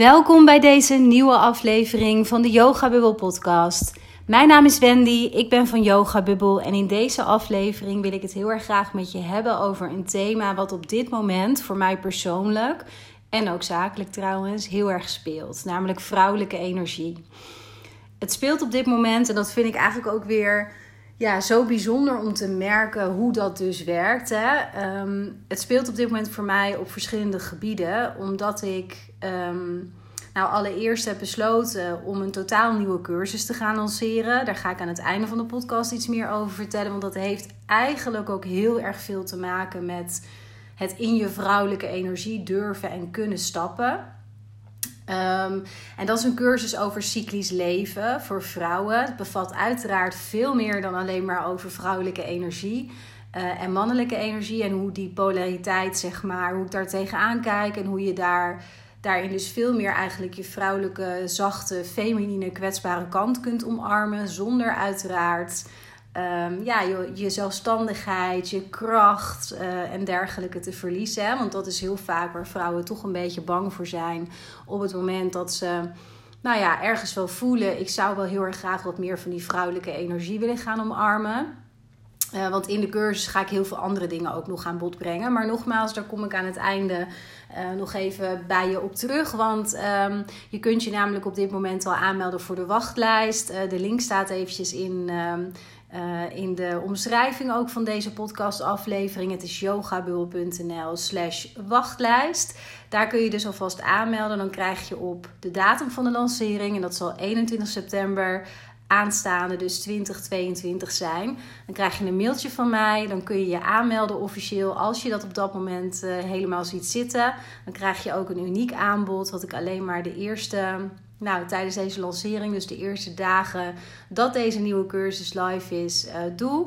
Welkom bij deze nieuwe aflevering van de Yoga Bubble podcast. Mijn naam is Wendy, ik ben van Yoga Bubble en in deze aflevering wil ik het heel erg graag met je hebben over een thema wat op dit moment voor mij persoonlijk en ook zakelijk trouwens heel erg speelt, namelijk vrouwelijke energie. Het speelt op dit moment en dat vind ik eigenlijk ook weer ja, zo bijzonder om te merken hoe dat dus werkt. Hè. Ehm, het speelt op dit moment voor mij op verschillende gebieden, omdat ik ehm, nou allereerst heb besloten om een totaal nieuwe cursus te gaan lanceren. Daar ga ik aan het einde van de podcast iets meer over vertellen, want dat heeft eigenlijk ook heel erg veel te maken met het in je vrouwelijke energie durven en kunnen stappen. Ehm, en dat is een cursus over cyclisch leven voor vrouwen. Het bevat uiteraard veel meer dan alleen maar over vrouwelijke energie. Uh, en mannelijke energie en hoe die polariteit, zeg maar, hoe ik daar tegenaan kijk en hoe je daar, daarin dus veel meer eigenlijk je vrouwelijke, zachte, feminine, kwetsbare kant kunt omarmen. Zonder uiteraard um, ja, je, je, zelfstandigheid, je kracht uh, en dergelijke te verliezen. Want dat is heel vaak waar vrouwen toch een beetje bang voor zijn op het moment dat ze. Nou ja, ergens wel voelen, ik zou wel heel erg graag wat meer van die vrouwelijke energie willen gaan omarmen. Uh, want in de cursus ga ik heel veel andere dingen ook nog aan bod brengen. Maar nogmaals, daar kom ik aan het einde uh, nog even bij je op terug. Want um, je kunt je namelijk op dit moment al aanmelden voor de wachtlijst. Uh, de link staat eventjes in, uh, in de omschrijving ook van deze podcastaflevering. Het is yogabul.nl slash wachtlijst. Daar kun je dus alvast aanmelden. Dan krijg je op de datum van de lancering, en dat zal 21 september aanstaande, dus 2022 zijn. Dan krijg je een mailtje van mij. Dan kun je je aanmelden officieel als je dat op dat moment uh, helemaal ziet zitten. Dan krijg je ook een uniek aanbod, wat ik alleen maar de eerste nou, tijdens deze lancering, dus de eerste dagen dat deze nieuwe cursus live is, uh, doe.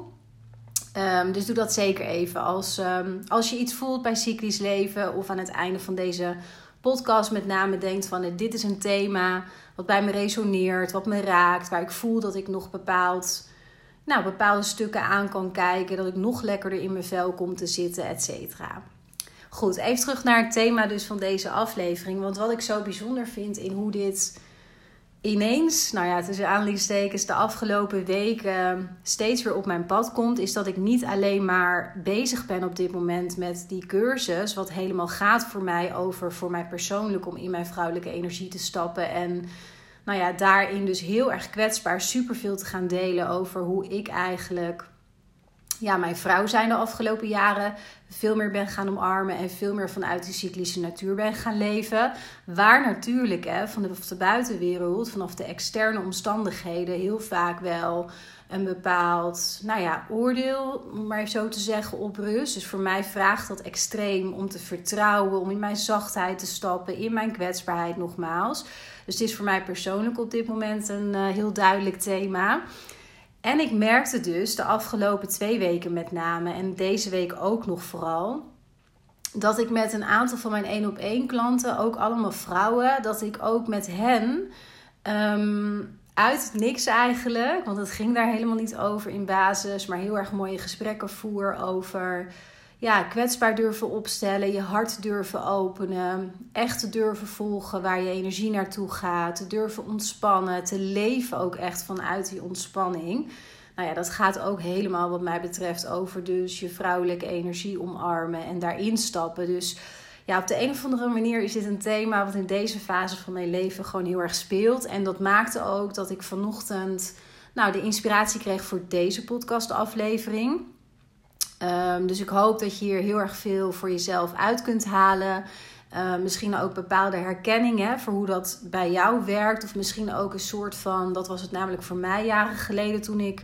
Um, dus doe dat zeker even. Als, um, als je iets voelt bij cyclisch leven of aan het einde van deze podcast met name denkt van eh, dit is een thema wat bij me resoneert, wat me raakt, waar ik voel dat ik nog bepaald, nou, bepaalde stukken aan kan kijken, dat ik nog lekkerder in mijn vel kom te zitten, et cetera. Goed, even terug naar het thema dus van deze aflevering. Want wat ik zo bijzonder vind in hoe dit ineens, nou ja, tussen aanleidingstekens, de afgelopen weken steeds weer op mijn pad komt, is dat ik niet alleen maar bezig ben op dit moment met die cursus, wat helemaal gaat voor mij over voor mij persoonlijk om in mijn vrouwelijke energie te stappen en nou ja, daarin dus heel erg kwetsbaar superveel te gaan delen over hoe ik eigenlijk ja, mijn vrouw zijn de afgelopen jaren veel meer ben gaan omarmen en veel meer vanuit die cyclische natuur ben gaan leven. Waar natuurlijk hè, vanaf de buitenwereld, vanaf de externe omstandigheden, heel vaak wel een bepaald nou ja, oordeel, om maar zo te zeggen, op rust. Dus voor mij vraagt dat extreem om te vertrouwen, om in mijn zachtheid te stappen, in mijn kwetsbaarheid nogmaals. Dus het is voor mij persoonlijk op dit moment een uh, heel duidelijk thema. En ik merkte dus de afgelopen twee weken met name en deze week ook nog vooral. Dat ik met een aantal van mijn één op één klanten, ook allemaal vrouwen, dat ik ook met hen um, uit het niks eigenlijk, want het ging daar helemaal niet over in basis, maar heel erg mooie gesprekken voer over ja, kwetsbaar durven opstellen, je hart durven openen, echt durven volgen waar je energie naartoe gaat, durven ontspannen, te leven ook echt vanuit die ontspanning. Nou ja, dat gaat ook helemaal wat mij betreft over dus je vrouwelijke energie omarmen en daarin stappen. Dus ja, op de een of andere manier is dit een thema wat in deze fase van mijn leven gewoon heel erg speelt. En dat maakte ook dat ik vanochtend nou, de inspiratie kreeg voor deze podcastaflevering. Um, dus ik hoop dat je hier heel erg veel voor jezelf uit kunt halen. Uh, misschien ook bepaalde herkenningen voor hoe dat bij jou werkt. Of misschien ook een soort van, dat was het namelijk voor mij jaren geleden toen ik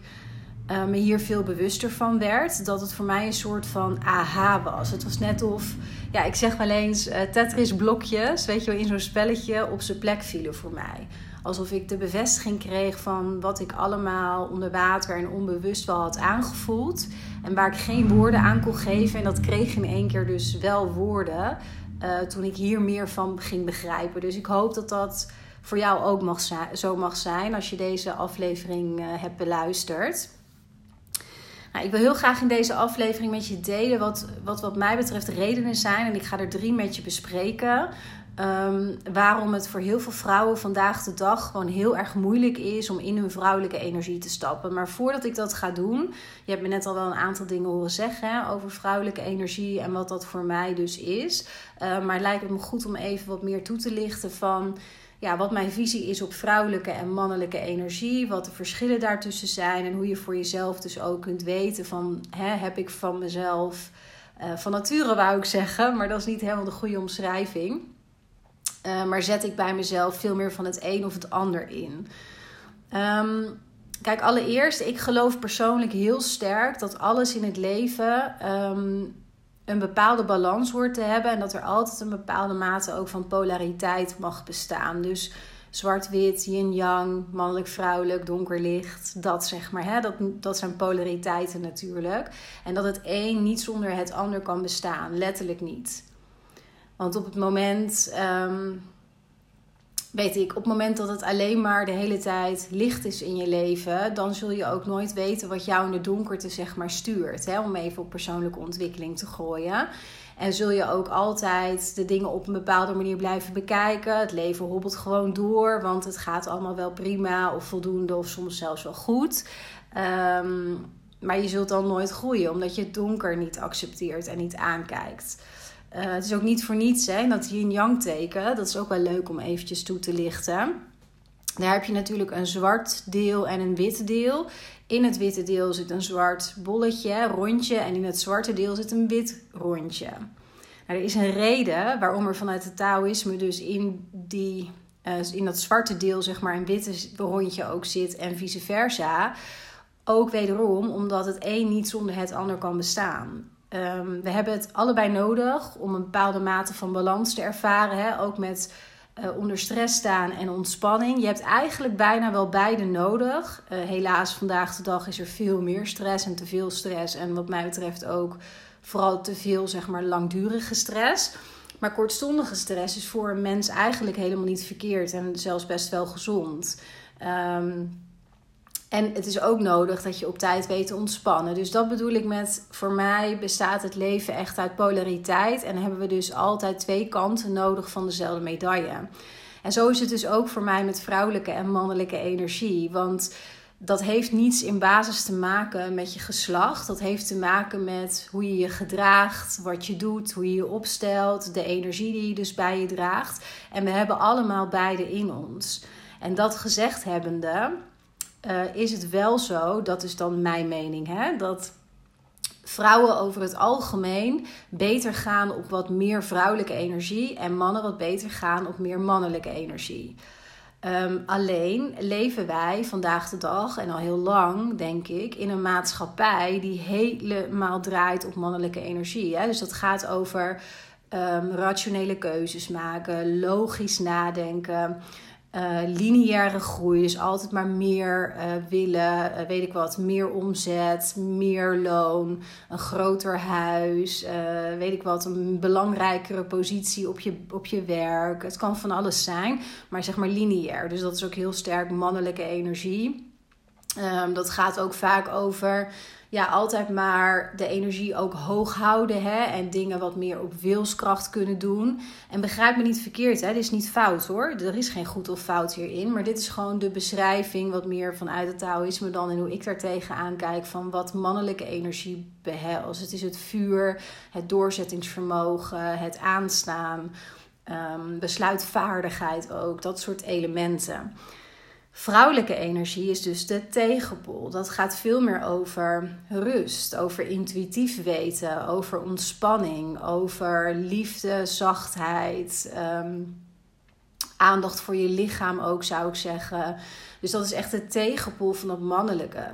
uh, me hier veel bewuster van werd. Dat het voor mij een soort van aha was. Het was net of, ja, ik zeg wel eens uh, Tetris blokjes, weet je wel, in zo'n spelletje op zijn plek vielen voor mij. Alsof ik de bevestiging kreeg van wat ik allemaal onder water en onbewust wel had aangevoeld. En waar ik geen woorden aan kon geven. En dat kreeg in één keer dus wel woorden. Uh, toen ik hier meer van ging begrijpen. Dus ik hoop dat dat voor jou ook mag zo mag zijn als je deze aflevering uh, hebt beluisterd. Nou, ik wil heel graag in deze aflevering met je delen wat, wat wat mij betreft redenen zijn. En ik ga er drie met je bespreken. Ehm, waarom het voor heel veel vrouwen vandaag de dag gewoon heel erg moeilijk is om in hun vrouwelijke energie te stappen. Maar voordat ik dat ga doen, je hebt me net al wel een aantal dingen horen zeggen over vrouwelijke energie en wat dat voor mij dus is. Uh, maar het lijkt me goed om even wat meer toe te lichten van ja, wat mijn visie is op vrouwelijke en mannelijke energie, wat de verschillen daartussen zijn en hoe je voor jezelf dus ook kunt weten van hè, heb ik van mezelf, uh, van nature wou ik zeggen, maar dat is niet helemaal de goede omschrijving. Uh, maar zet ik bij mezelf veel meer van het een of het ander in. Um, kijk, allereerst, ik geloof persoonlijk heel sterk dat alles in het leven um, een bepaalde balans hoort te hebben. En dat er altijd een bepaalde mate ook van polariteit mag bestaan. Dus zwart-wit, yin-yang, mannelijk-vrouwelijk, donker-licht. Dat zeg maar, hè? Dat, dat zijn polariteiten natuurlijk. En dat het een niet zonder het ander kan bestaan, letterlijk niet. Want op het moment, um, weet ik, op het moment dat het alleen maar de hele tijd licht is in je leven, dan zul je ook nooit weten wat jou in de donkerte zeg maar stuurt. Hè? Om even op persoonlijke ontwikkeling te gooien. En zul je ook altijd de dingen op een bepaalde manier blijven bekijken. Het leven hobbelt gewoon door, want het gaat allemaal wel prima of voldoende of soms zelfs wel goed. Um, maar je zult dan nooit groeien, omdat je het donker niet accepteert en niet aankijkt. Uh, het is ook niet voor niets, hè, dat yin-yang teken. Dat is ook wel leuk om eventjes toe te lichten. Daar heb je natuurlijk een zwart deel en een wit deel. In het witte deel zit een zwart bolletje, rondje. En in het zwarte deel zit een wit rondje. Nou, er is een reden waarom er vanuit het Taoïsme dus in, die, uh, in dat zwarte deel zeg maar een witte rondje ook zit en vice versa. Ook wederom omdat het een niet zonder het ander kan bestaan. Um, we hebben het allebei nodig om een bepaalde mate van balans te ervaren. Hè? Ook met uh, onder stress staan en ontspanning. Je hebt eigenlijk bijna wel beide nodig. Uh, helaas, vandaag de dag is er veel meer stress en te veel stress. En wat mij betreft ook vooral te veel, zeg maar, langdurige stress. Maar kortstondige stress is voor een mens eigenlijk helemaal niet verkeerd en zelfs best wel gezond. Um, en het is ook nodig dat je op tijd weet te ontspannen. Dus dat bedoel ik met, voor mij bestaat het leven echt uit polariteit. En hebben we dus altijd twee kanten nodig van dezelfde medaille. En zo is het dus ook voor mij met vrouwelijke en mannelijke energie. Want dat heeft niets in basis te maken met je geslacht. Dat heeft te maken met hoe je je gedraagt, wat je doet, hoe je je opstelt, de energie die je dus bij je draagt. En we hebben allemaal beide in ons. En dat gezegd hebbende uh, is het wel zo, dat is dan mijn mening, hè, dat vrouwen over het algemeen beter gaan op wat meer vrouwelijke energie en mannen wat beter gaan op meer mannelijke energie. Um, alleen leven wij vandaag de dag en al heel lang, denk ik, in een maatschappij die helemaal draait op mannelijke energie. Hè? Dus dat gaat over um, rationele keuzes maken, logisch nadenken. Uh, lineaire groei, dus altijd maar meer uh, willen, uh, weet ik wat, meer omzet, meer loon, een groter huis, weet ik wat, een belangrijkere positie op je, op je werk. Het kan van alles zijn, maar zeg maar lineair. Dus dat is ook heel sterk mannelijke energie. Um, dat gaat ook vaak over ja, altijd maar de energie ook hoog houden hè, en dingen wat meer op wilskracht kunnen doen. En begrijp me niet verkeerd, hè, dit is niet fout hoor. Er is geen goed of fout hierin, maar dit is gewoon de beschrijving wat meer vanuit het Taoïsme dan en hoe ik daar tegenaan kijk van wat mannelijke energie behelst. Het is het vuur, het doorzettingsvermogen, het aanstaan, um, besluitvaardigheid ook, dat soort elementen. Vrouwelijke energie is dus de tegenpol. Dat gaat veel meer over rust, over intuïtief weten, over ontspanning, over liefde, zachtheid, um, aandacht voor je lichaam ook zou ik zeggen. Dus dat is echt de tegenpol van het mannelijke.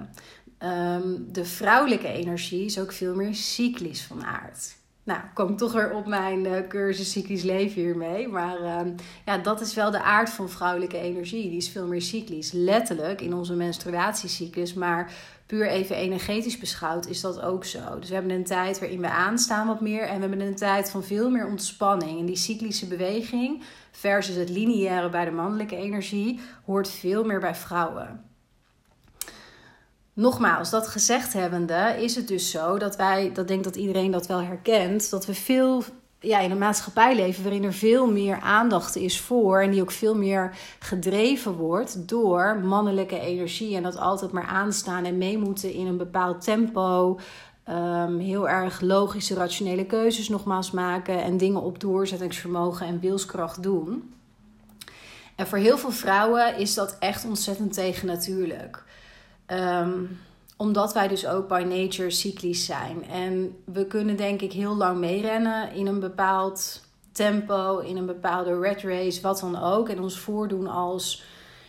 Um, de vrouwelijke energie is ook veel meer cyclisch van aard. Nou, kom toch weer op mijn uh, cursus cyclisch leven hiermee. Maar uh, ja, dat is wel de aard van vrouwelijke energie. Die is veel meer cyclisch. Letterlijk in onze menstruatiecyclus. Maar puur even energetisch beschouwd is dat ook zo. Dus we hebben een tijd waarin we aanstaan wat meer. En we hebben een tijd van veel meer ontspanning. En die cyclische beweging versus het lineaire bij de mannelijke energie hoort veel meer bij vrouwen. Nogmaals, dat gezegd hebbende, is het dus zo dat wij, dat denk dat iedereen dat wel herkent, dat we veel ja, in een maatschappij leven waarin er veel meer aandacht is voor en die ook veel meer gedreven wordt door mannelijke energie en dat altijd maar aanstaan en mee moeten in een bepaald tempo. Ehm, heel erg logische, rationele keuzes nogmaals maken en dingen op doorzettingsvermogen en wilskracht doen. En voor heel veel vrouwen is dat echt ontzettend tegennatuurlijk. Um, omdat wij dus ook by nature cyclisch zijn. En we kunnen denk ik heel lang meerennen in een bepaald tempo, in een bepaalde red race, wat dan ook. En ons voordoen als,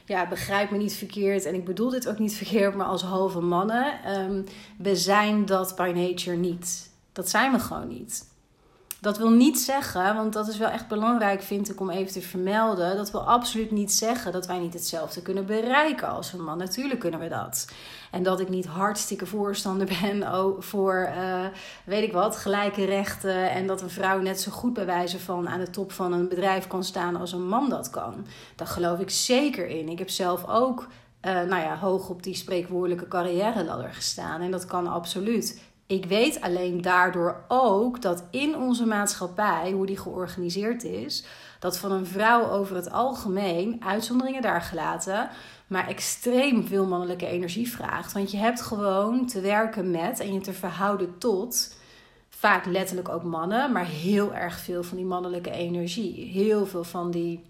ja, begrijp me niet verkeerd. En ik bedoel dit ook niet verkeerd, maar als halve mannen. Ehm, we zijn dat by nature niet. Dat zijn we gewoon niet. Dat wil niet zeggen, want dat is wel echt belangrijk, vind ik, om even te vermelden. Dat wil absoluut niet zeggen dat wij niet hetzelfde kunnen bereiken als een man. Natuurlijk kunnen we dat. En dat ik niet hartstikke voorstander ben voor, uh, weet ik wat, gelijke rechten. En dat een vrouw net zo goed bij wijze van aan de top van een bedrijf kan staan als een man dat kan. Daar geloof ik zeker in. Ik heb zelf ook, uh, nou ja, hoog op die spreekwoordelijke carrière ladder gestaan. En dat kan absoluut. Ik weet alleen daardoor ook dat in onze maatschappij, hoe die georganiseerd is, dat van een vrouw over het algemeen, uitzonderingen daar gelaten, maar extreem veel mannelijke energie vraagt. Want je hebt gewoon te werken met en je te verhouden tot vaak letterlijk ook mannen, maar heel erg veel van die mannelijke energie. Heel veel van die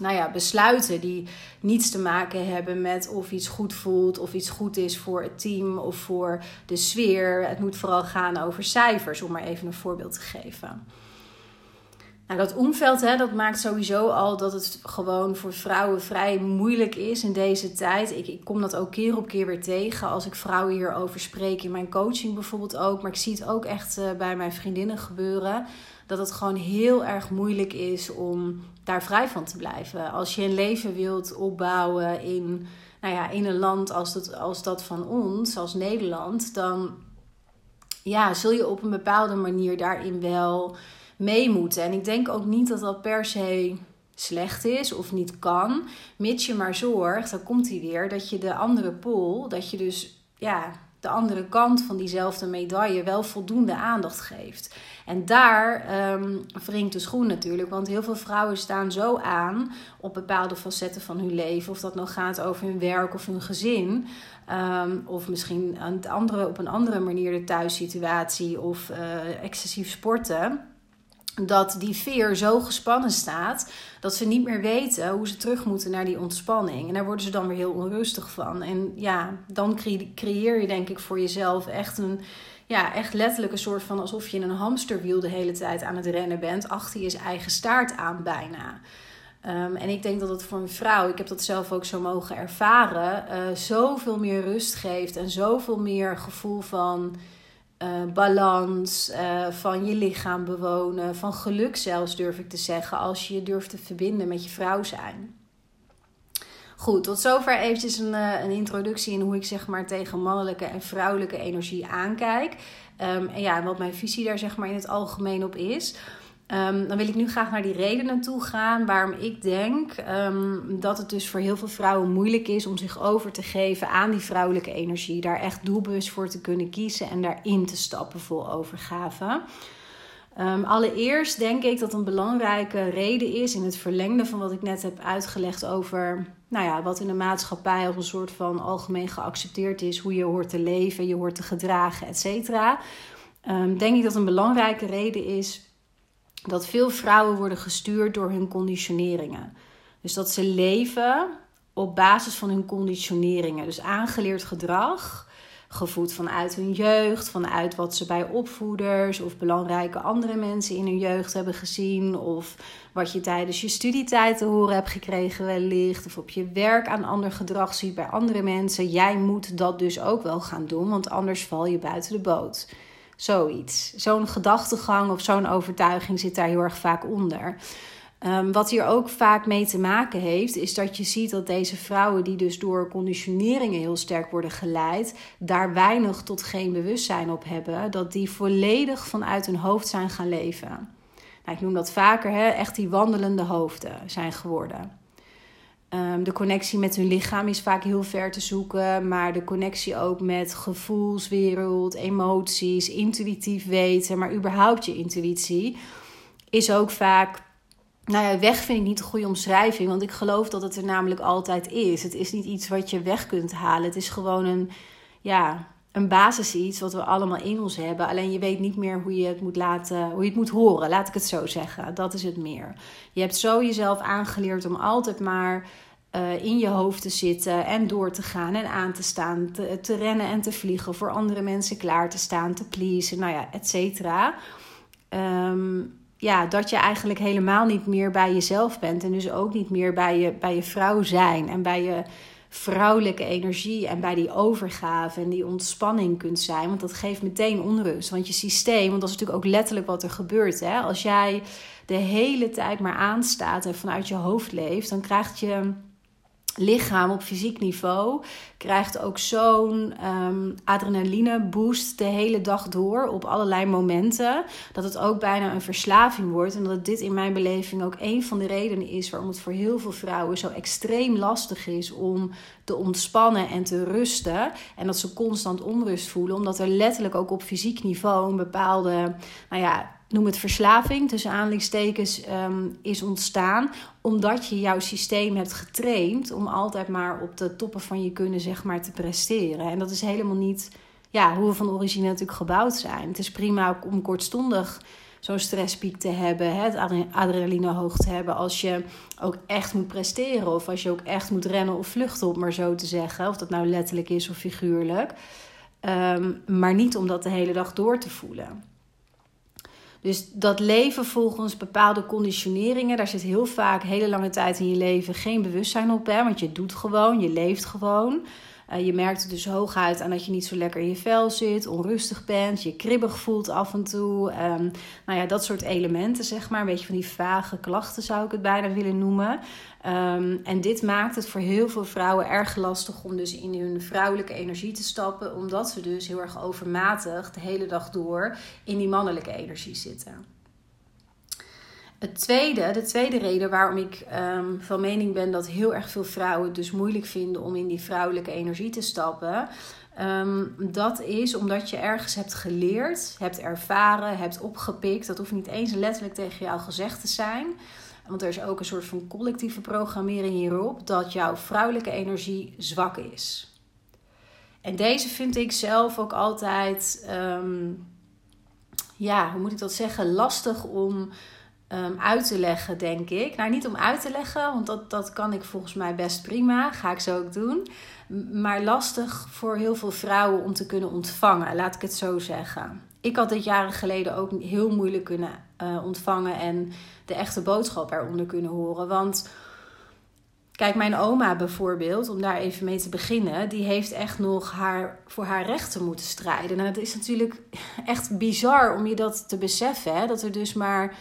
nou ja, besluiten die niets te maken hebben met of iets goed voelt, of iets goed is voor het team of voor de sfeer. Het moet vooral gaan over cijfers, om maar even een voorbeeld te geven. Nou, dat omveld hè, dat maakt sowieso al dat het gewoon voor vrouwen vrij moeilijk is in deze tijd. Ik, ik kom dat ook keer op keer weer tegen als ik vrouwen hierover spreek in mijn coaching bijvoorbeeld ook. Maar ik zie het ook echt uh, bij mijn vriendinnen gebeuren. Dat het gewoon heel erg moeilijk is om daar vrij van te blijven. Als je een leven wilt opbouwen in, nou ja, in een land als dat, als dat van ons, als Nederland, dan ja, zul je op een bepaalde manier daarin wel mee moeten. En ik denk ook niet dat dat per se slecht is of niet kan, mits je maar zorgt, dan komt hij weer, dat je de andere pool, dat je dus ja, de andere kant van diezelfde medaille wel voldoende aandacht geeft. En daar um, wringt de schoen natuurlijk, want heel veel vrouwen staan zo aan op bepaalde facetten van hun leven, of dat nou gaat over hun werk of hun gezin, ehm, of misschien een andere, op een andere manier de thuissituatie of uh, excessief sporten dat die veer zo gespannen staat dat ze niet meer weten hoe ze terug moeten naar die ontspanning. En daar worden ze dan weer heel onrustig van. En ja, dan creëer je denk ik voor jezelf echt een, ja, echt letterlijk een soort van alsof je in een hamsterwiel de hele tijd aan het rennen bent, achter je eigen staart aan bijna. Um, en ik denk dat het voor een vrouw, ik heb dat zelf ook zo mogen ervaren, uh, zoveel meer rust geeft en zoveel meer gevoel van uh, balans, uh, van je lichaam bewonen, van geluk zelfs durf ik te zeggen, als je je durft te verbinden met je vrouw zijn. Goed, tot zover eventjes een, uh, een introductie in hoe ik zeg maar tegen mannelijke en vrouwelijke energie aankijk. Um, en ja, wat mijn visie daar zeg maar in het algemeen op is. Um, dan wil ik nu graag naar die redenen toe gaan waarom ik denk um, dat het dus voor heel veel vrouwen moeilijk is om zich over te geven aan die vrouwelijke energie. Daar echt doelbewust voor te kunnen kiezen en daarin te stappen vol overgave. Um, allereerst denk ik dat een belangrijke reden is in het verlengde van wat ik net heb uitgelegd over nou ja, wat in de maatschappij als een soort van algemeen geaccepteerd is, hoe je hoort te leven, je hoort te gedragen, et cetera. denk ik dat een belangrijke reden is dat veel vrouwen worden gestuurd door hun conditioneringen. Dus dat ze leven op basis van hun conditioneringen. Dus aangeleerd gedrag, gevoed vanuit hun jeugd, vanuit wat ze bij opvoeders of belangrijke andere mensen in hun jeugd hebben gezien. Of wat je tijdens je studietijd te horen hebt gekregen, wellicht. Of op je werk aan ander gedrag ziet bij andere mensen. Jij moet dat dus ook wel gaan doen, want anders val je buiten de boot. Zoiets. Zo'n gedachtegang of zo'n overtuiging zit daar heel erg vaak onder. Um, wat hier ook vaak mee te maken heeft, is dat je ziet dat deze vrouwen, die dus door conditioneringen heel sterk worden geleid, daar weinig tot geen bewustzijn op hebben, dat die volledig vanuit hun hoofd zijn gaan leven. Nou, ik noem dat vaker, hè, echt die wandelende hoofden zijn geworden. Ehm, de connectie met hun lichaam is vaak heel ver te zoeken, maar de connectie ook met gevoelswereld, emoties, intuïtief weten, maar überhaupt je intuïtie is ook vaak. Nou ja, weg vind ik niet een goede omschrijving, want ik geloof dat het er namelijk altijd is. Het is niet iets wat je weg kunt halen. Het is gewoon een, ja, een basis iets wat we allemaal in ons hebben. Alleen je weet niet meer hoe je het moet laten, hoe je het moet horen. Laat ik het zo zeggen. Dat is het meer. Je hebt zo jezelf aangeleerd om altijd maar uh, in je hoofd te zitten en door te gaan en aan te staan, te, rennen en te vliegen, voor andere mensen klaar te staan, te pleasen, nou ja, et cetera. Um, ja, dat je eigenlijk helemaal niet meer bij jezelf bent en dus ook niet meer bij je, bij je vrouw zijn en bij je vrouwelijke energie en bij die overgave en die ontspanning kunt zijn. Want dat geeft meteen onrust. Want je systeem, want dat is natuurlijk ook letterlijk wat er gebeurt. Hè? Als jij de hele tijd maar aanstaat en vanuit je hoofd leeft, dan krijgt je lichaam op fysiek niveau krijgt ook zo'n um, adrenaline boost de hele dag door op allerlei momenten. Dat het ook bijna een verslaving wordt. En dat dit in mijn beleving ook een van de redenen is waarom het voor heel veel vrouwen zo extreem lastig is om te ontspannen en te rusten. En dat ze constant onrust voelen. Omdat er letterlijk ook op fysiek niveau een bepaalde, nou ja, noem het verslaving, tussen aanleidingstekens, um, is ontstaan. Omdat je jouw systeem hebt getraind om altijd maar op de toppen van je kunnen zeg maar, te presteren. En dat is helemaal niet ja, hoe we van origine natuurlijk gebouwd zijn. Het is prima om kortstondig zo'n stresspiek te hebben, het adrenaline hoog te hebben als je ook echt moet presteren of als je ook echt moet rennen of vluchten, om maar zo te zeggen. Of dat nou letterlijk is of figuurlijk. Um, maar niet om dat de hele dag door te voelen. Dus dat leven volgens bepaalde conditioneringen, daar zit heel vaak hele lange tijd in je leven geen bewustzijn op. Hè? Want je doet gewoon, je leeft gewoon. Uh, je merkt het dus hooguit aan dat je niet zo lekker in je vel zit, onrustig bent, je kribbig voelt af en toe. Um, nou ja, dat soort elementen, zeg maar. Een beetje van die vage klachten zou ik het bijna willen noemen. Um, en dit maakt het voor heel veel vrouwen erg lastig om dus in hun vrouwelijke energie te stappen, omdat ze dus heel erg overmatig de hele dag door in die mannelijke energie zitten. Het tweede, de tweede reden waarom ik um, van mening ben dat heel erg veel vrouwen het dus moeilijk vinden om in die vrouwelijke energie te stappen. Um, dat is omdat je ergens hebt geleerd, hebt ervaren, hebt opgepikt. Dat hoeft niet eens letterlijk tegen jou gezegd te zijn. Want er is ook een soort van collectieve programmering hierop dat jouw vrouwelijke energie zwak is. En deze vind ik zelf ook altijd, um, ja, hoe moet ik dat zeggen, lastig om um, uit te leggen, denk ik. Nou, niet om uit te leggen, want dat, dat kan ik volgens mij best prima. Ga ik zo ook doen. Maar lastig voor heel veel vrouwen om te kunnen ontvangen, laat ik het zo zeggen. Ik had dit jaren geleden ook heel moeilijk kunnen uh, ontvangen en de echte boodschap eronder kunnen horen. Want Kijk, mijn oma bijvoorbeeld, om daar even mee te beginnen, die heeft echt nog haar, voor haar rechten moeten strijden. En het is natuurlijk echt bizar om je dat te beseffen. Hè? Dat er dus maar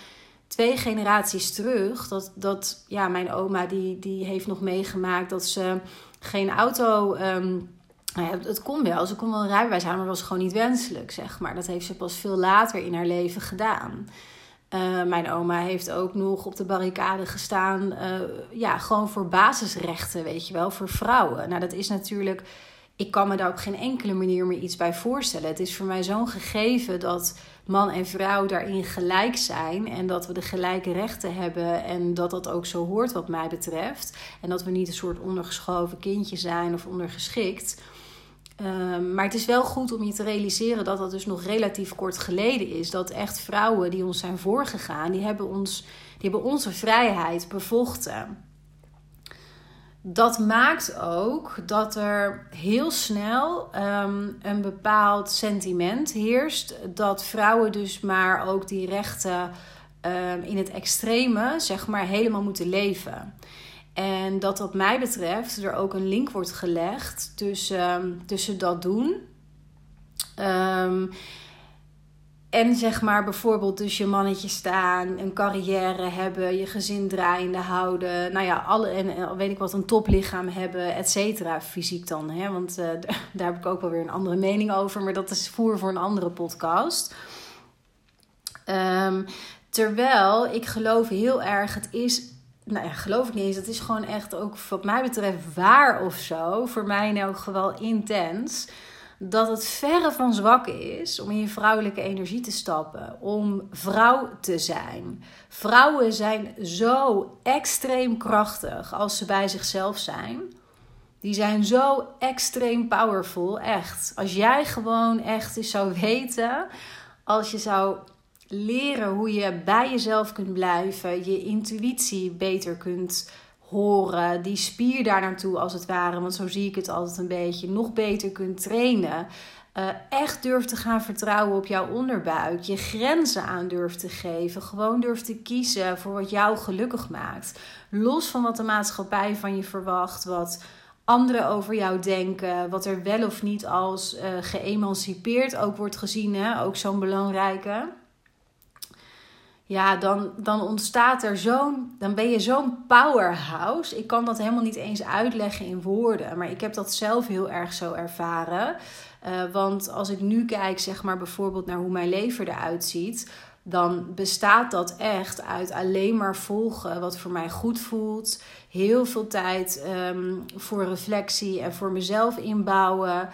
twee generaties terug, dat, dat ja, mijn oma die, die heeft nog meegemaakt dat ze geen auto. Nou ja, het kon wel, ze kon wel een rijbewijs hebben, maar dat was gewoon niet wenselijk, zeg maar. Dat heeft ze pas veel later in haar leven gedaan. Uh, mijn oma heeft ook nog op de barricade gestaan, uh, ja, gewoon voor basisrechten, weet je wel, voor vrouwen. Nou, dat is natuurlijk, ik kan me daar op geen enkele manier meer iets bij voorstellen. Het is voor mij zo'n gegeven dat man en vrouw daarin gelijk zijn en dat we de gelijke rechten hebben en dat dat ook zo hoort wat mij betreft. En dat we niet een soort ondergeschoven kindje zijn of ondergeschikt. Um, maar het is wel goed om je te realiseren dat dat dus nog relatief kort geleden is. Dat echt vrouwen die ons zijn voorgegaan, die hebben, ons, die hebben onze vrijheid bevochten dat maakt ook dat er heel snel um, een bepaald sentiment heerst. Dat vrouwen dus maar ook die rechten um, in het extreme, zeg maar, helemaal moeten leven. En dat wat mij betreft er ook een link wordt gelegd tussen, um, tussen dat doen. Um, en zeg maar bijvoorbeeld dus je mannetje staan, een carrière hebben, je gezin draaiende houden. Nou ja, alle, en weet ik wat, een toplichaam hebben, et cetera, fysiek dan. Hè? Want uh, daar heb ik ook wel weer een andere mening over. Maar dat is voer voor een andere podcast. Um, terwijl ik geloof heel erg, het is nou ja, geloof ik niet eens. Dat is gewoon echt ook wat mij betreft waar of zo. Voor mij in elk geval intens. Dat het verre van zwak is om in je vrouwelijke energie te stappen. Om vrouw te zijn. Vrouwen zijn zo extreem krachtig als ze bij zichzelf zijn. Die zijn zo extreem powerful, echt. Als jij gewoon echt eens zou weten, als je zou leren hoe je bij jezelf kunt blijven, je intuïtie beter kunt horen, die spier daar naartoe als het ware, want zo zie ik het altijd een beetje, nog beter kunt trainen. Uh, echt durft te gaan vertrouwen op jouw onderbuik. Je grenzen aan durft te geven. Gewoon durft te kiezen voor wat jou gelukkig maakt. Los van wat de maatschappij van je verwacht. Wat anderen over jou denken. Wat er wel of niet als uh, geëmancipeerd ook wordt gezien. Hè? Ook zo'n belangrijke ja, dan, dan ontstaat er zo'n. Dan ben je zo'n powerhouse. Ik kan dat helemaal niet eens uitleggen in woorden. Maar ik heb dat zelf heel erg zo ervaren. Uh, want als ik nu kijk, zeg maar bijvoorbeeld naar hoe mijn leven eruit ziet. Dan bestaat dat echt uit alleen maar volgen wat voor mij goed voelt. Heel veel tijd um, voor reflectie en voor mezelf inbouwen.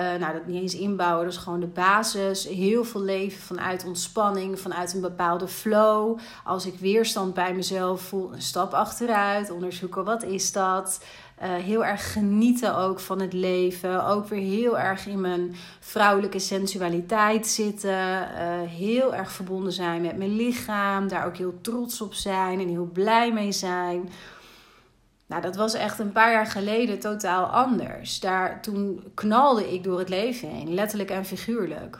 Uh, nou, dat niet eens inbouwen, dat is gewoon de basis. Heel veel leven vanuit ontspanning, vanuit een bepaalde flow. Als ik weerstand bij mezelf voel, een stap achteruit, onderzoeken wat is dat. Uh, heel erg genieten ook van het leven. Ook weer heel erg in mijn vrouwelijke sensualiteit zitten. Uh, heel erg verbonden zijn met mijn lichaam. Daar ook heel trots op zijn en heel blij mee zijn. Nou, dat was echt een paar jaar geleden totaal anders. Daar, toen knalde ik door het leven heen, letterlijk en figuurlijk.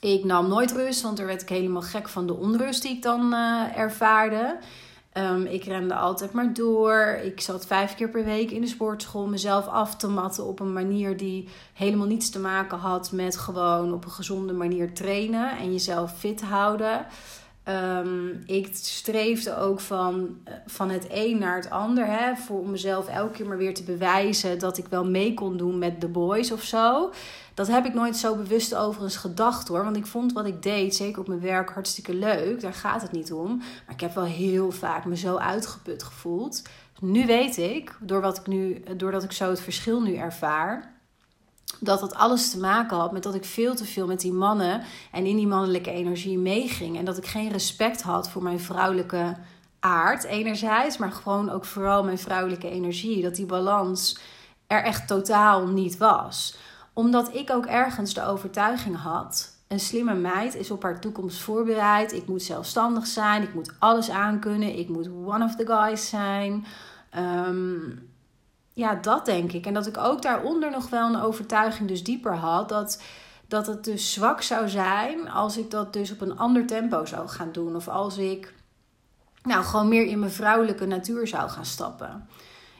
Ik nam nooit rust, want er werd ik helemaal gek van de onrust die ik dan uh, ervaarde. Um, ik rende altijd maar door. Ik zat vijf keer per week in de sportschool mezelf af te matten op een manier die helemaal niets te maken had met gewoon op een gezonde manier trainen en jezelf fit houden. Um, ik streefde ook van, eh, van het een naar het ander. Hè, voor om mezelf elke keer maar weer te bewijzen dat ik wel mee kon doen met de boys of zo. Dat heb ik nooit zo bewust overigens gedacht hoor. Want ik vond wat ik deed, zeker op mijn werk, hartstikke leuk. Daar gaat het niet om. Maar ik heb wel heel vaak me zo uitgeput gevoeld. Nu weet ik, door wat ik nu, doordat ik zo het verschil nu ervaar dat het alles te maken had met dat ik veel te veel met die mannen en in die mannelijke energie meeging. En dat ik geen respect had voor mijn vrouwelijke aard, enerzijds, maar gewoon ook vooral mijn vrouwelijke energie. Dat die balans er echt totaal niet was. Omdat ik ook ergens de overtuiging had. Een slimme meid is op haar toekomst voorbereid. Ik moet zelfstandig zijn. Ik moet alles aankunnen. Ik moet one of the guys zijn. Um, ja, dat denk ik. En dat ik ook daaronder nog wel een overtuiging dus dieper had. Dat, dat het dus zwak zou zijn als ik dat dus op een ander tempo zou gaan doen. Of als ik nou gewoon meer in mijn vrouwelijke natuur zou gaan stappen.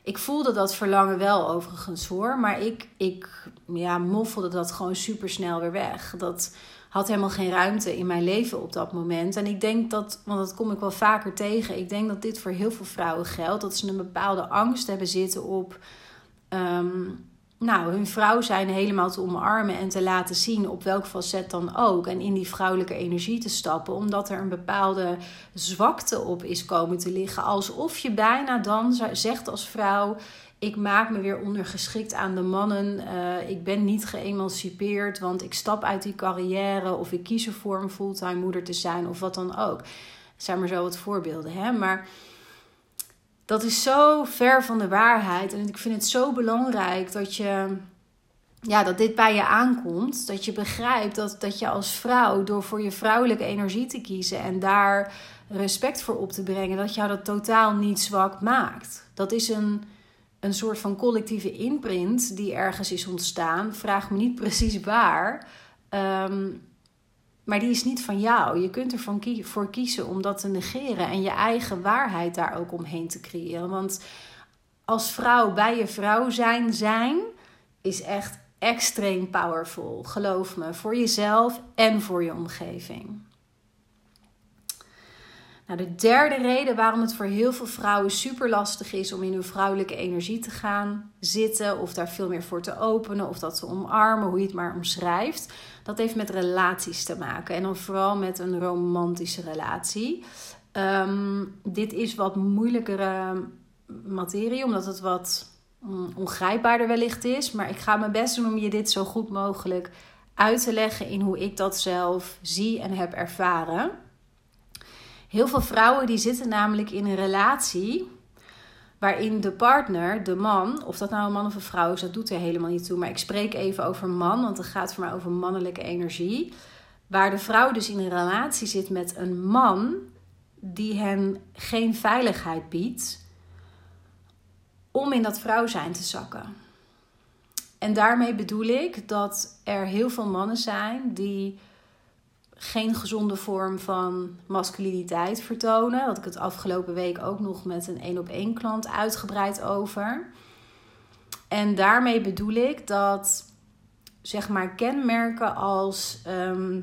Ik voelde dat verlangen wel overigens hoor. Maar ik, ik ja, moffelde dat gewoon super snel weer weg. Dat had helemaal geen ruimte in mijn leven op dat moment. En ik denk dat, want dat kom ik wel vaker tegen, ik denk dat dit voor heel veel vrouwen geldt. Dat ze een bepaalde angst hebben zitten op. Ehm, nou, hun vrouw zijn helemaal te omarmen en te laten zien op welk facet dan ook. En in die vrouwelijke energie te stappen, omdat er een bepaalde zwakte op is komen te liggen. Alsof je bijna dan zegt als vrouw: ik maak me weer ondergeschikt aan de mannen. Uh, ik ben niet geëmancipeerd, want ik stap uit die carrière of ik kies ervoor om fulltime moeder te zijn of wat dan ook. Dat zijn maar zo wat voorbeelden, hè? Maar dat is zo ver van de waarheid en ik vind het zo belangrijk dat je ja, dat dit bij je aankomt. Dat je begrijpt dat, dat je als vrouw, door voor je vrouwelijke energie te kiezen en daar respect voor op te brengen, dat jou dat totaal niet zwak maakt. Dat is een, een soort van collectieve imprint die ergens is ontstaan. Vraag me niet precies waar. Ehm, maar die is niet van jou. Je kunt ervoor voor kiezen om dat te negeren en je eigen waarheid daar ook omheen te creëren. Want als vrouw bij je vrouw zijn, zijn is echt extreem powerful. Geloof me, voor jezelf en voor je omgeving. Nou, de derde reden waarom het voor heel veel vrouwen super lastig is om in hun vrouwelijke energie te gaan zitten, of daar veel meer voor te openen, of dat te omarmen, hoe je het maar omschrijft, dat heeft met relaties te maken. En dan vooral met een romantische relatie. Ehm, dit is wat moeilijkere materie, omdat het wat mm, ongrijpbaarder wellicht is. Maar ik ga mijn best doen om je dit zo goed mogelijk uit te leggen in hoe ik dat zelf zie en heb ervaren. Heel veel vrouwen die zitten namelijk in een relatie waarin de partner, de man, of dat nou een man of een vrouw is, dat doet er helemaal niet toe. Maar ik spreek even over man, want het gaat voor mij over mannelijke energie. Waar de vrouw dus in een relatie zit met een man die hen geen veiligheid biedt om in dat vrouw zijn te zakken. En daarmee bedoel ik dat er heel veel mannen zijn die geen gezonde vorm van masculiniteit vertonen. Had ik het afgelopen week ook nog met een één op één klant uitgebreid over. En daarmee bedoel ik dat zeg maar kenmerken als ehm,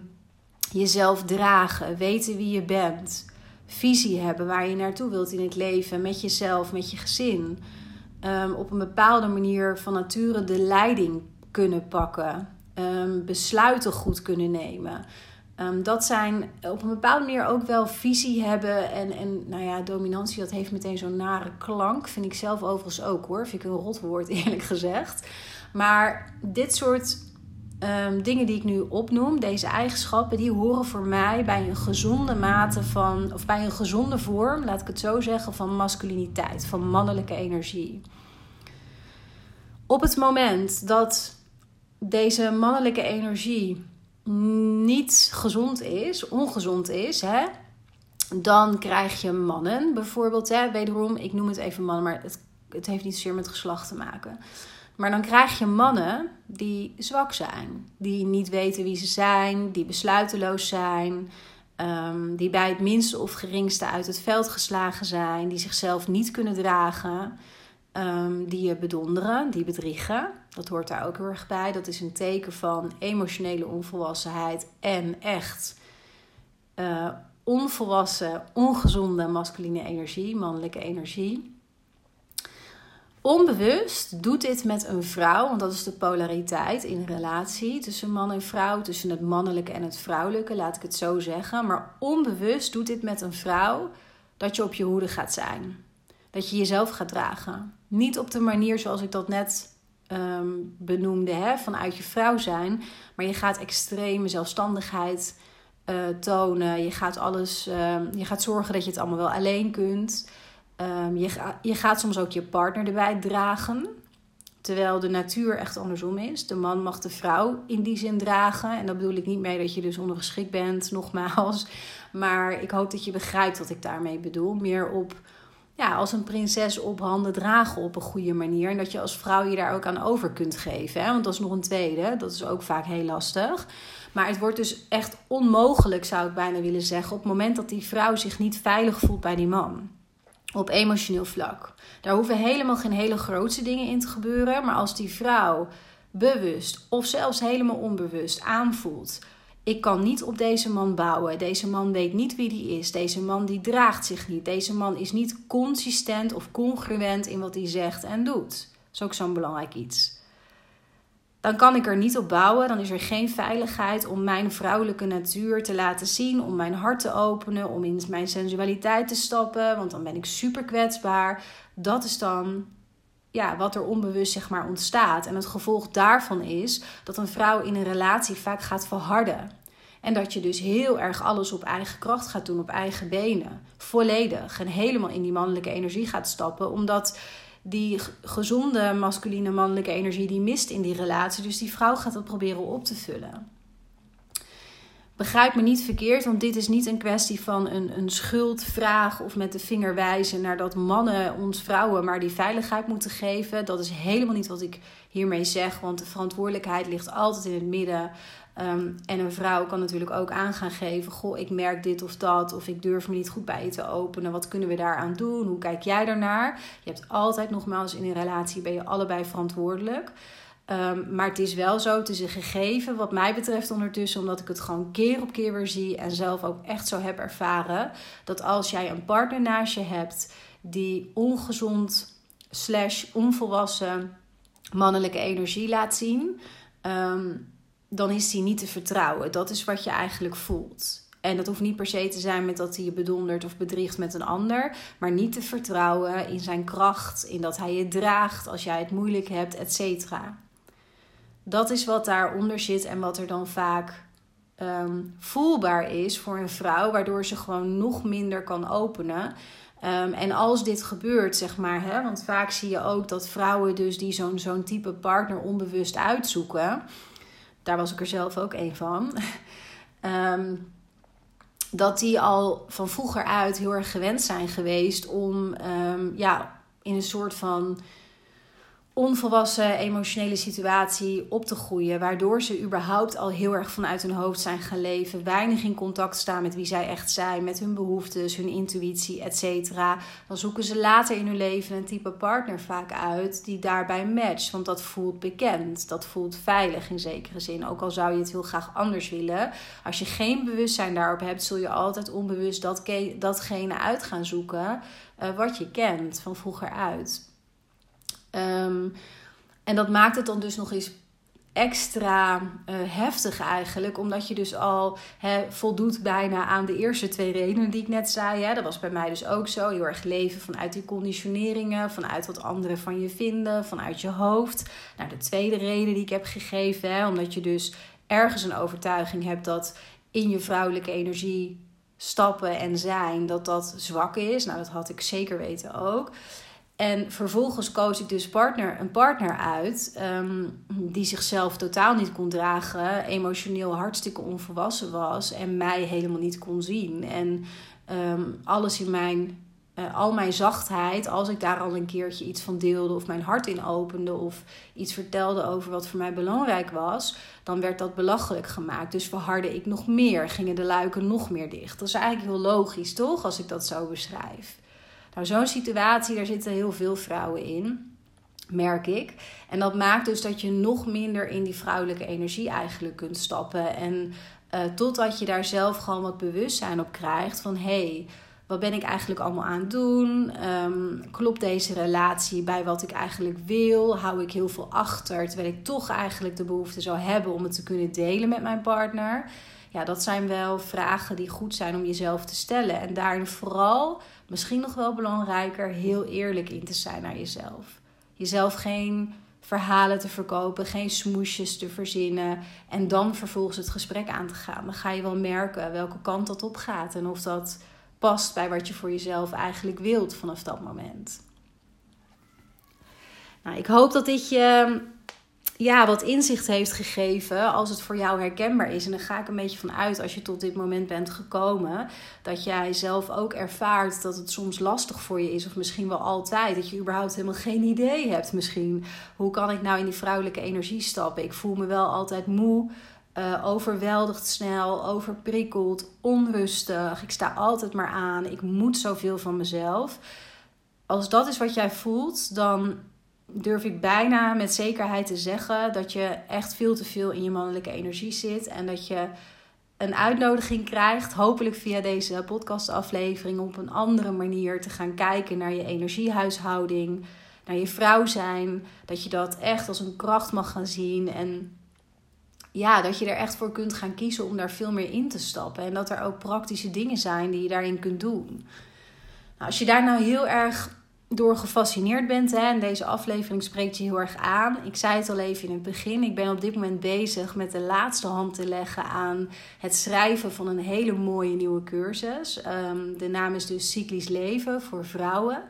jezelf dragen, weten wie je bent, visie hebben waar je naartoe wilt in het leven, met jezelf, met je gezin. Ehm, op een bepaalde manier van nature de leiding kunnen pakken, um, besluiten goed kunnen nemen. Um, dat zijn op een bepaalde manier ook wel visie hebben. En, en nou ja, dominantie, dat heeft meteen zo'n nare klank. Vind ik zelf overigens ook hoor. Vind ik een rotwoord eerlijk gezegd. Maar dit soort um, dingen die ik nu opnoem, deze eigenschappen, die horen voor mij bij een gezonde mate van, of bij een gezonde vorm, laat ik het zo zeggen, van masculiniteit, van mannelijke energie. Op het moment dat deze mannelijke energie niet gezond is, ongezond is, hè, dan krijg je mannen bijvoorbeeld. Hè, wederom, ik noem het even mannen, maar het, het heeft niet zozeer met geslacht te maken. Maar dan krijg je mannen die zwak zijn, die niet weten wie ze zijn, die besluiteloos zijn, um, die bij het minste of geringste uit het veld geslagen zijn, die zichzelf niet kunnen dragen. Ehm, die je bedonderen, die bedriegen. Dat hoort daar ook heel erg bij. Dat is een teken van emotionele onvolwassenheid en echt uh, onvolwassen, ongezonde masculine energie, mannelijke energie. Onbewust doet dit met een vrouw, want dat is de polariteit in relatie tussen man en vrouw, tussen het mannelijke en het vrouwelijke, laat ik het zo zeggen. Maar onbewust doet dit met een vrouw dat je op je hoede gaat zijn. Dat je jezelf gaat dragen. Niet op de manier zoals ik dat net um, benoemde, hè, vanuit je vrouw zijn. Maar je gaat extreme zelfstandigheid uh, tonen. Je gaat alles, uh, je gaat zorgen dat je het allemaal wel alleen kunt. Um, je, je gaat soms ook je partner erbij dragen. Terwijl de natuur echt andersom is. De man mag de vrouw in die zin dragen. En dat bedoel ik niet mee dat je dus ondergeschikt bent, nogmaals. Maar ik hoop dat je begrijpt wat ik daarmee bedoel. Meer op ja, als een prinses op handen dragen op een goede manier. En dat je als vrouw je daar ook aan over kunt geven. Hè? Want dat is nog een tweede. Dat is ook vaak heel lastig. Maar het wordt dus echt onmogelijk, zou ik bijna willen zeggen, op het moment dat die vrouw zich niet veilig voelt bij die man. Op emotioneel vlak. Daar hoeven helemaal geen hele grootste dingen in te gebeuren. Maar als die vrouw bewust of zelfs helemaal onbewust aanvoelt ik kan niet op deze man bouwen. Deze man weet niet wie die is. Deze man die draagt zich niet. Deze man is niet consistent of congruent in wat hij zegt en doet. Dat is ook zo'n belangrijk iets. Dan kan ik er niet op bouwen. Dan is er geen veiligheid om mijn vrouwelijke natuur te laten zien. Om mijn hart te openen. Om in mijn sensualiteit te stappen. Want dan ben ik super kwetsbaar. Dat is dan ja, wat er onbewust zeg maar ontstaat. En het gevolg daarvan is dat een vrouw in een relatie vaak gaat verharden. En dat je dus heel erg alles op eigen kracht gaat doen, op eigen benen. Volledig en helemaal in die mannelijke energie gaat stappen. Omdat die gezonde masculine mannelijke energie die mist in die relatie. Dus die vrouw gaat dat proberen op te vullen. Begrijp me niet verkeerd, want dit is niet een kwestie van een, een schuldvraag of met de vinger wijzen naar dat mannen ons vrouwen maar die veiligheid moeten geven. Dat is helemaal niet wat ik hiermee zeg, want de verantwoordelijkheid ligt altijd in het midden. Ehm, en een vrouw kan natuurlijk ook aan gaan geven: Goh, ik merk dit of dat, of ik durf me niet goed bij je te openen. Wat kunnen we daaraan doen? Hoe kijk jij daarnaar? Je hebt altijd, nogmaals, in een relatie ben je allebei verantwoordelijk. Um, maar het is wel zo, het is een gegeven wat mij betreft ondertussen, omdat ik het gewoon keer op keer weer zie en zelf ook echt zo heb ervaren, dat als jij een partner naast je hebt die ongezond slash onvolwassen mannelijke energie laat zien, um, dan is die niet te vertrouwen. Dat is wat je eigenlijk voelt. En dat hoeft niet per se te zijn met dat hij je bedondert of bedriegt met een ander. Maar niet te vertrouwen in zijn kracht, in dat hij je draagt als jij het moeilijk hebt, et cetera. Dat is wat daaronder zit en wat er dan vaak Ehm, voelbaar is voor een vrouw, waardoor ze gewoon nog minder kan openen. Ehm, en als dit gebeurt, zeg maar, hè, want vaak zie je ook dat vrouwen dus die zo'n zo'n type partner onbewust uitzoeken, daar was ik er zelf ook een van, ehm, dat die al van vroeger uit heel erg gewend zijn geweest om ja, in een soort van onvolwassen emotionele situatie op te groeien, waardoor ze überhaupt al heel erg vanuit hun hoofd zijn gaan leven, weinig in contact staan met wie zij echt zijn, met hun behoeftes, hun intuïtie, etc. Dan zoeken ze later in hun leven een type partner vaak uit die daarbij matcht, want dat voelt bekend, dat voelt veilig in zekere zin, ook al zou je het heel graag anders willen. Als je geen bewustzijn daarop hebt, zul je altijd onbewust dat, datgene uit gaan zoeken uh, wat je kent van vroeger uit. Ehm, en dat maakt het dan dus nog eens extra uh, heftig eigenlijk. Omdat je dus al voldoet bijna aan de eerste twee redenen die ik net zei. Hè. Dat was bij mij dus ook zo. Heel erg leven vanuit die conditioneringen. Vanuit wat anderen van je vinden. Vanuit je hoofd. Nou, de tweede reden die ik heb gegeven. Hè, omdat je dus ergens een overtuiging hebt dat in je vrouwelijke energie stappen en zijn, dat dat zwak is. Nou, dat had ik zeker weten ook. En vervolgens koos ik dus partner, een partner uit ehm, die zichzelf totaal niet kon dragen, emotioneel hartstikke onvolwassen was en mij helemaal niet kon zien. En ehm, alles in mijn, uh, al mijn zachtheid, als ik daar al een keertje iets van deelde of mijn hart in opende of iets vertelde over wat voor mij belangrijk was, dan werd dat belachelijk gemaakt. Dus verhardde ik nog meer, gingen de luiken nog meer dicht. Dat is eigenlijk heel logisch, toch, als ik dat zo beschrijf. Nou, zo'n situatie, daar zitten heel veel vrouwen in, merk ik. En dat maakt dus dat je nog minder in die vrouwelijke energie eigenlijk kunt stappen. En uh, totdat je daar zelf gewoon wat bewustzijn op krijgt van hé. Hey, wat ben ik eigenlijk allemaal aan het doen? Um, klopt deze relatie bij wat ik eigenlijk wil? Hou ik heel veel achter terwijl ik toch eigenlijk de behoefte zou hebben om het te kunnen delen met mijn partner? Ja, dat zijn wel vragen die goed zijn om jezelf te stellen. En daarin vooral misschien nog wel belangrijker, heel eerlijk in te zijn naar jezelf. Jezelf geen verhalen te verkopen, geen smoesjes te verzinnen en dan vervolgens het gesprek aan te gaan. Dan ga je wel merken welke kant dat op gaat en of dat past bij wat je voor jezelf eigenlijk wilt vanaf dat moment. Nou, ik hoop dat dit je ja, wat inzicht heeft gegeven als het voor jou herkenbaar is. En dan ga ik een beetje van uit als je tot dit moment bent gekomen. Dat jij zelf ook ervaart dat het soms lastig voor je is. Of misschien wel altijd. Dat je überhaupt helemaal geen idee hebt misschien. Hoe kan ik nou in die vrouwelijke energie stappen? Ik voel me wel altijd moe. Uh, overweldigd snel, overprikkeld, onrustig. Ik sta altijd maar aan. Ik moet zoveel van mezelf. Als dat is wat jij voelt, dan durf ik bijna met zekerheid te zeggen dat je echt veel te veel in je mannelijke energie zit. En dat je een uitnodiging krijgt, hopelijk via deze podcastaflevering, op een andere manier te gaan kijken naar je energiehuishouding, naar je vrouw zijn. Dat je dat echt als een kracht mag gaan zien. En ja, dat je er echt voor kunt gaan kiezen om daar veel meer in te stappen. En dat er ook praktische dingen zijn die je daarin kunt doen. Nou, als je daar nou heel erg door gefascineerd bent. Hè, en deze aflevering spreekt je heel erg aan. Ik zei het al even in het begin. Ik ben op dit moment bezig met de laatste hand te leggen aan het schrijven van een hele mooie nieuwe cursus. Um, de naam is dus Cyclisch Leven voor vrouwen.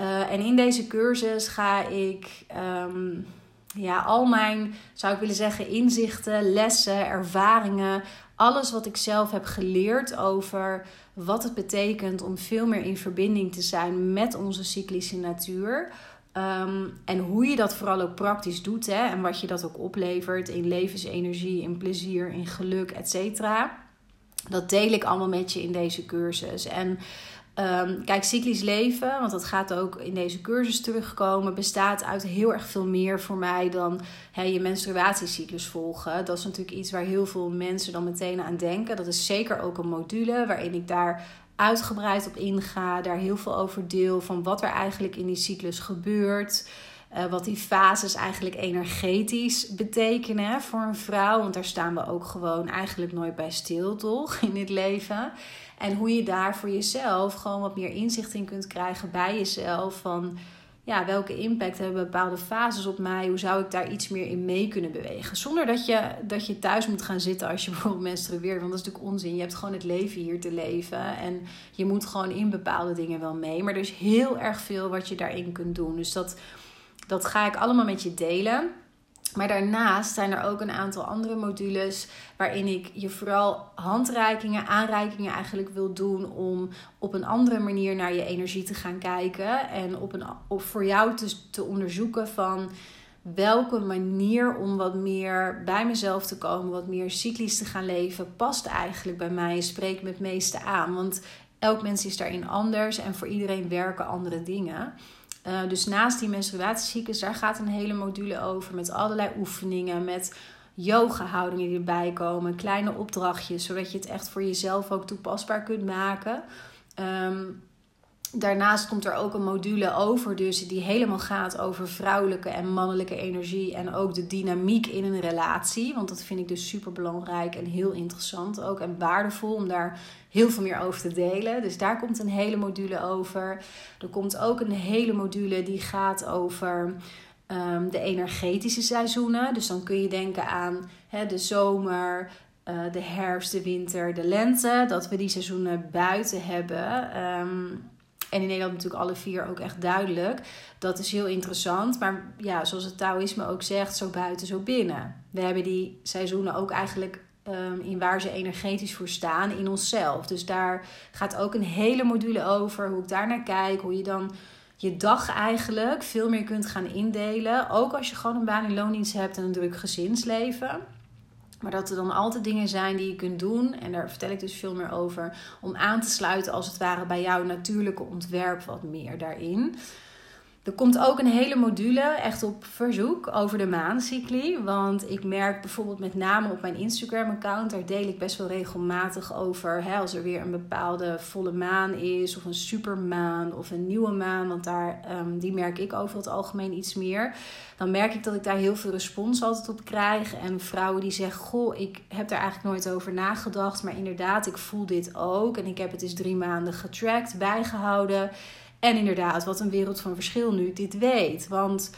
Uh, en in deze cursus ga ik um, ja, al mijn, zou ik willen zeggen, inzichten, lessen, ervaringen alles wat ik zelf heb geleerd over wat het betekent om veel meer in verbinding te zijn met onze cyclische natuur. Ehm, en hoe je dat vooral ook praktisch doet hè, en wat je dat ook oplevert in levensenergie, in plezier, in geluk, et cetera. Dat deel ik allemaal met je in deze cursus. En Um, kijk, cyclisch leven, want dat gaat ook in deze cursus terugkomen, bestaat uit heel erg veel meer voor mij dan je menstruatiecyclus volgen. Dat is natuurlijk iets waar heel veel mensen dan meteen aan denken. Dat is zeker ook een module waarin ik daar uitgebreid op inga, daar heel veel over deel van wat er eigenlijk in die cyclus gebeurt. Uh, wat die fases eigenlijk energetisch betekenen voor een vrouw. Want daar staan we ook gewoon eigenlijk nooit bij stil, toch? In dit leven. En hoe je daar voor jezelf gewoon wat meer inzicht in kunt krijgen bij jezelf. Van ja, welke impact hebben bepaalde fases op mij? Hoe zou ik daar iets meer in mee kunnen bewegen? Zonder dat je, dat je thuis moet gaan zitten als je bijvoorbeeld menstrueert. Want dat is natuurlijk onzin. Je hebt gewoon het leven hier te leven. En je moet gewoon in bepaalde dingen wel mee. Maar er is heel erg veel wat je daarin kunt doen. Dus dat, dat ga ik allemaal met je delen. Maar daarnaast zijn er ook een aantal andere modules waarin ik je vooral handreikingen, aanreikingen eigenlijk wil doen om op een andere manier naar je energie te gaan kijken en op een, voor jou te, te onderzoeken van welke manier om wat meer bij mezelf te komen, wat meer cyclisch te gaan leven, past eigenlijk bij mij en spreekt me het meeste aan. Want elk mens is daarin anders en voor iedereen werken andere dingen. Uh, dus naast die menstruatiecyclus, daar gaat een hele module over met allerlei oefeningen, met yoga-houdingen die erbij komen, kleine opdrachtjes, zodat je het echt voor jezelf ook toepasbaar kunt maken. Um, Daarnaast komt er ook een module over, dus die helemaal gaat over vrouwelijke en mannelijke energie en ook de dynamiek in een relatie. Want dat vind ik dus super belangrijk en heel interessant ook en waardevol om daar heel veel meer over te delen. Dus daar komt een hele module over. Er komt ook een hele module die gaat over um, de energetische seizoenen. Dus dan kun je denken aan de zomer, uh, de herfst, de winter, de lente. Dat we die seizoenen buiten hebben. Um, en in Nederland natuurlijk alle vier ook echt duidelijk. Dat is heel interessant. Maar ja, zoals het Taoïsme ook zegt, zo buiten, zo binnen. We hebben die seizoenen ook eigenlijk um, in waar ze energetisch voor staan in onszelf. Dus daar gaat ook een hele module over. Hoe ik daar naar kijk. Hoe je dan je dag eigenlijk veel meer kunt gaan indelen. Ook als je gewoon een baan in loondienst hebt en een druk gezinsleven. Maar dat er dan altijd dingen zijn die je kunt doen. En daar vertel ik dus veel meer over. Om aan te sluiten als het ware bij jouw natuurlijke ontwerp wat meer daarin. Er komt ook een hele module, echt op verzoek, over de maancycli. Want ik merk bijvoorbeeld met name op mijn Instagram-account, daar deel ik best wel regelmatig over. Hè, als er weer een bepaalde volle maan is, of een supermaan, of een nieuwe maan. Want daar, um, die merk ik over het algemeen iets meer. Dan merk ik dat ik daar heel veel respons altijd op krijg. En vrouwen die zeggen: Goh, ik heb daar eigenlijk nooit over nagedacht. Maar inderdaad, ik voel dit ook. En ik heb het eens drie maanden getracked, bijgehouden. En inderdaad, wat een wereld van verschil nu dit weet. Want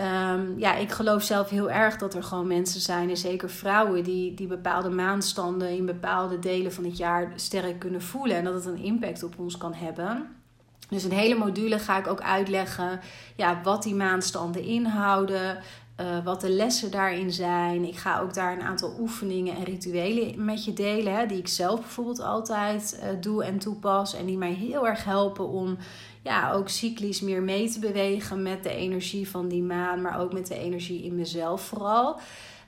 um, ja, ik geloof zelf heel erg dat er gewoon mensen zijn, en zeker vrouwen, die, die bepaalde maanstanden in bepaalde delen van het jaar sterk kunnen voelen. En dat het een impact op ons kan hebben. Dus een hele module ga ik ook uitleggen ja, wat die maanstanden inhouden. Uh, wat de lessen daarin zijn. Ik ga ook daar een aantal oefeningen en rituelen met je delen. Hè, die ik zelf bijvoorbeeld altijd uh, doe en toepas. En die mij heel erg helpen om ja, ook cyclisch meer mee te bewegen met de energie van die maan. Maar ook met de energie in mezelf vooral.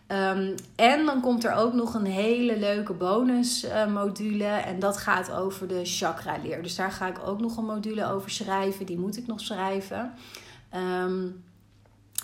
Um, en dan komt er ook nog een hele leuke bonusmodule. Uh, en dat gaat over de chakra leer. Dus daar ga ik ook nog een module over schrijven. Die moet ik nog schrijven. Um,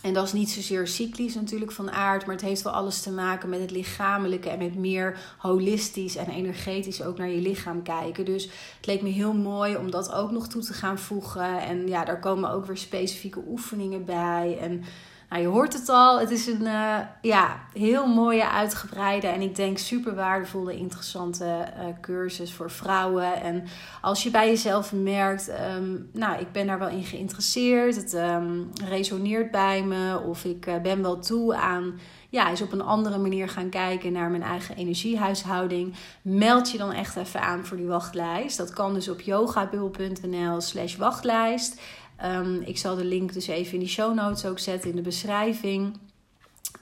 en dat is niet zozeer cyclisch natuurlijk van aard, maar het heeft wel alles te maken met het lichamelijke en met meer holistisch en energetisch ook naar je lichaam kijken. Dus het leek me heel mooi om dat ook nog toe te gaan voegen. En ja, daar komen ook weer specifieke oefeningen bij. En nou, je hoort het al. Het is een uh, ja, heel mooie, uitgebreide en ik denk super waardevolle, interessante uh, cursus voor vrouwen. En als je bij jezelf merkt, um, nou, ik ben daar wel in geïnteresseerd. Het um, resoneert bij me. Of ik uh, ben wel toe aan ja, eens op een andere manier gaan kijken naar mijn eigen energiehuishouding. Meld je dan echt even aan voor die wachtlijst. Dat kan dus op yogabubbel.nl slash wachtlijst. Um, ik zal de link dus even in die show notes ook zetten in de beschrijving.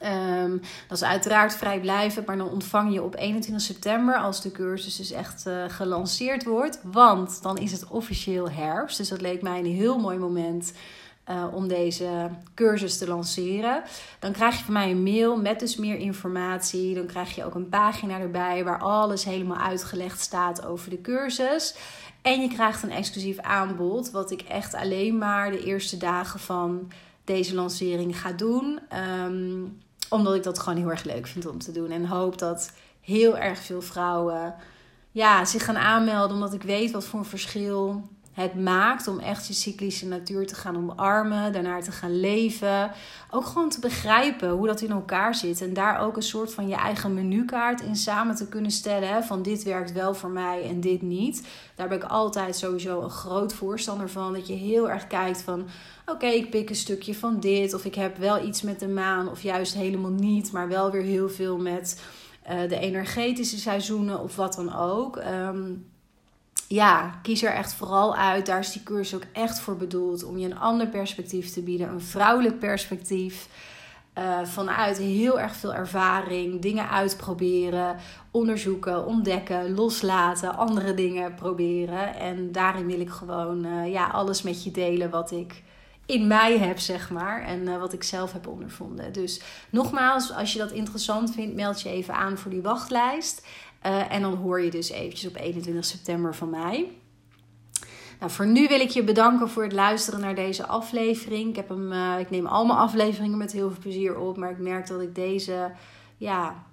Um, dat is uiteraard vrijblijvend, maar dan ontvang je op 21 september, als de cursus dus echt uh, gelanceerd wordt. Want dan is het officieel herfst. Dus dat leek mij een heel mooi moment uh, om deze cursus te lanceren. Dan krijg je van mij een mail met dus meer informatie. Dan krijg je ook een pagina erbij waar alles helemaal uitgelegd staat over de cursus. En je krijgt een exclusief aanbod, wat ik echt alleen maar de eerste dagen van deze lancering ga doen. Um, omdat ik dat gewoon heel erg leuk vind om te doen. En hoop dat heel erg veel vrouwen ja, zich gaan aanmelden. Omdat ik weet wat voor een verschil het maakt om echt je cyclische natuur te gaan omarmen, daarnaar te gaan leven. Ook gewoon te begrijpen hoe dat in elkaar zit. En daar ook een soort van je eigen menukaart in samen te kunnen stellen. Van dit werkt wel voor mij en dit niet. Daar ben ik altijd sowieso een groot voorstander van. Dat je heel erg kijkt van oké, ik pik een stukje van dit. Of ik heb wel iets met de maan, of juist helemaal niet, maar wel weer heel veel met uh, de energetische seizoenen of wat dan ook. Um, ja, kies er echt vooral uit. Daar is die cursus ook echt voor bedoeld. Om je een ander perspectief te bieden. Een vrouwelijk perspectief. Uh, vanuit heel erg veel ervaring. Dingen uitproberen. Onderzoeken, ontdekken, loslaten. Andere dingen proberen. En daarin wil ik gewoon uh, ja, alles met je delen wat ik in mij heb, zeg maar. En uh, wat ik zelf heb ondervonden. Dus nogmaals, als je dat interessant vindt, meld je even aan voor die wachtlijst. Uh, en dan hoor je dus eventjes op 21 september van mij. Nou, voor nu wil ik je bedanken voor het luisteren naar deze aflevering. Ik, heb hem, uh, ik neem al mijn afleveringen met heel veel plezier op. Maar ik merk dat ik deze ja,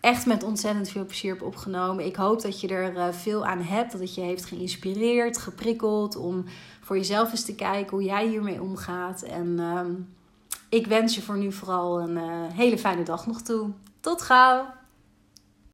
echt met ontzettend veel plezier heb opgenomen. Ik hoop dat je er uh, veel aan hebt. Dat het je heeft geïnspireerd, geprikkeld. Om voor jezelf eens te kijken hoe jij hiermee omgaat. En uh, ik wens je voor nu vooral een hele fijne dag nog toe. Tot gauw!